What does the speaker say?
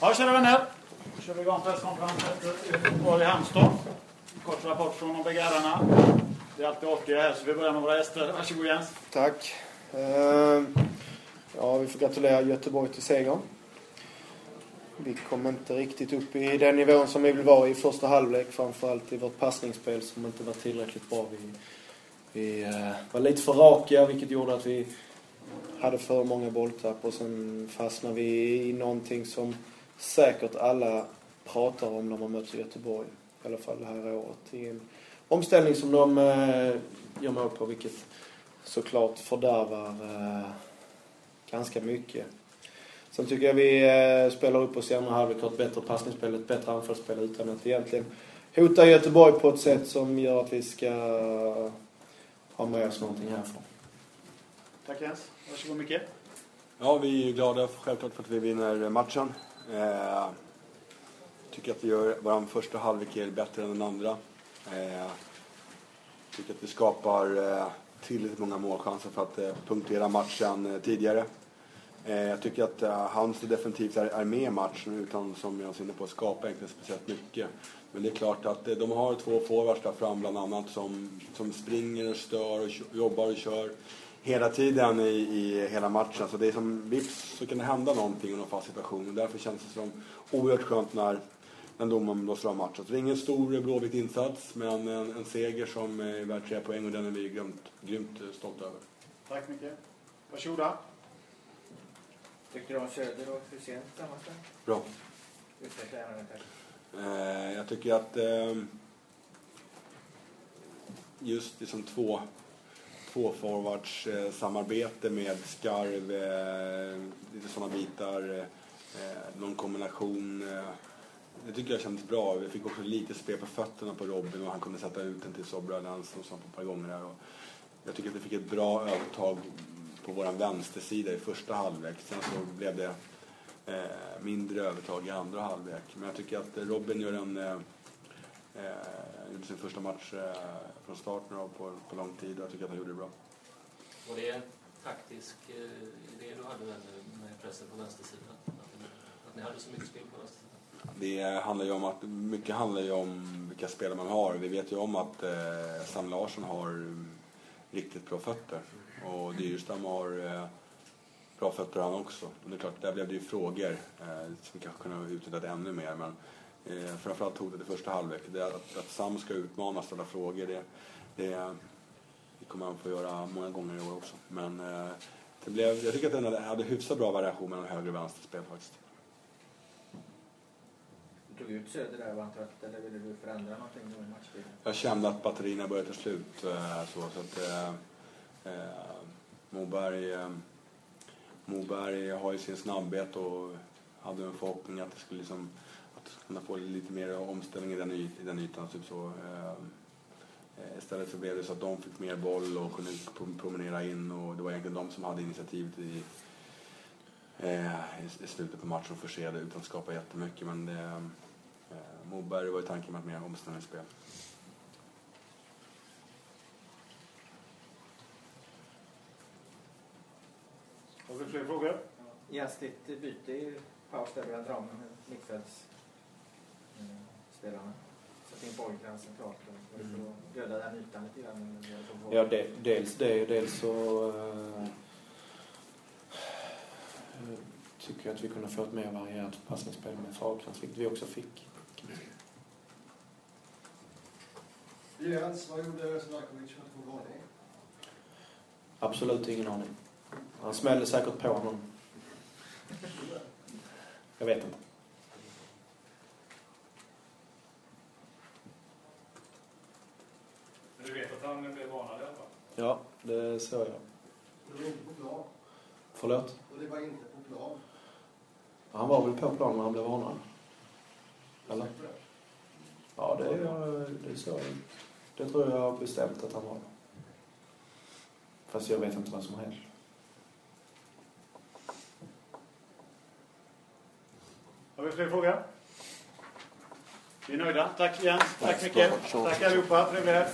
Ja, kära vänner. Då kör vi igång presskonferens efter Göteborg i Halmstad. Kort rapport från de bägge herrarna. Det är alltid artiga här, så vi börjar med våra gäster. Varsågod Jens. Tack. Eh, Ja, vi får gratulera Göteborg till segern. Vi kom inte riktigt upp i den nivån som vi vill vara i första halvlek. Framförallt i vårt passningsspel som inte var tillräckligt bra. Vi, vi eh, var lite för raka vilket gjorde att vi hade för många bolltapp och sen fastnade vi i någonting som säkert alla pratar om när man möter Göteborg. I alla fall det här året. I en omställning som de eh, gör mål på vilket såklart fördärvar eh, ganska mycket. Sen tycker jag vi eh, spelar upp oss i andra halvlek, har ett bättre passningsspel, ett bättre anfallsspel utan att egentligen hota Göteborg på ett sätt som gör att vi ska ha med oss någonting härifrån. Tack Jens. Varsågod Micke. Ja, vi är glada självklart för att vi vinner matchen. Eh, tycker att vi gör vår första halvlek är bättre än den andra. Eh, tycker att vi skapar eh, tillräckligt många målchanser för att eh, punktera matchen eh, tidigare. Eh, jag tycker att eh, Halmstad definitivt är, är med i matchen utan, som jag var inne på, skapa egentligen speciellt mycket. Men det är klart att eh, de har två forwards där fram bland annat som, som springer och stör och jobbar och kör hela tiden i, i hela matchen. Så det är som vips så kan det hända någonting i någon fast situation. Och därför känns det som oerhört skönt när, när domaren blåser av matchen. Så det är ingen stor blåvit insats men en, en seger som är värd tre poäng och den är vi grymt, grymt stolta över. Tack Micke. Varsågoda. Tyckte du om Söder och Hussein tillsammans? Bra. Utveckla gärna det tack. Eh, jag tycker att eh, just liksom två, två forwards eh, samarbete med skarv, eh, lite sådana bitar, eh, någon kombination. Eh, det tycker jag kändes bra. Vi fick också lite spel på fötterna på Robin och han kunde sätta ut den till Sobra Lans och sånt ett par gånger där. Och jag tycker att vi fick ett bra övertag på vår vänstersida i första halvlek. Sen så blev det eh, mindre övertag i andra halvlek. Men jag tycker att Robin gör en, eh, eh, gjorde sin första match eh, från start nu då på, på lång tid och jag tycker att han gjorde det bra. Var det en taktisk eh, idé du hade med, med pressen på vänstersidan? Att, att ni hade så mycket spel på vänstersidan? Det handlar ju om att, mycket handlar ju om vilka spelare man har. Vi vet ju om att eh, Sam Larsson har riktigt bra fötter. Och Dyrestam har eh, bra fötter han också. Och det är klart, där blev det ju frågor eh, som vi kanske kunde ha utnyttjat ännu mer. Men eh, framförallt hotet i första halvlek. Det att, att Sam ska utmana ställa frågor. Det, det, det kommer han få göra många gånger i år också. Men eh, det blev, jag tycker att den hade, hyfsat bra variation mellan höger och vänsterspel faktiskt. Du tog ut Söder där var han trött eller ville du förändra någonting i matchbilden? Jag kände att batterierna började ta slut. eh, Så, så att, eh, eh, Moberg, eh, Moberg har ju sin snabbhet och hade en förhoppning att det skulle liksom, att kunna få lite mer omställning i den, y- i den ytan. Typ så. Eh, eh, istället så blev det så att de fick mer boll och kunde prom- promenera in och det var egentligen de som hade initiativet i, eh, i, slutet på matchen och förse utan att skapa jättemycket. Men det, eh, Moberg var ju tanken med ett mer omställningsspel. Har vi fler frågor? Jens, ditt byte i paus där bland dramen med mittfältsspelarna. Satt in Borgkrans centralt. För att döda den ytan lite grann? Ja, de, dels det och dels så eh, tycker jag att vi kunde få ett mer varierat passningsspel med Fagerkrans, vilket vi också fick. Jens, vad gjorde Selakovic för att få varning? Absolut ingen aning. Han smällde säkert på någon. Jag vet inte. Du vet att han blev varnad i alla fall? Ja, det såg jag. Det var inte på plan. Förlåt? Och det var inte på plan. Han var väl på plan när han blev varnad? Eller? Ja, det, är- det såg jag. Det tror jag bestämt att han var. Fast jag vet inte vad som har hänt. Har vi fler frågor? Vi är nöjda. Tack Jens. Tack Micke. Tack allihopa. Trevlig helg.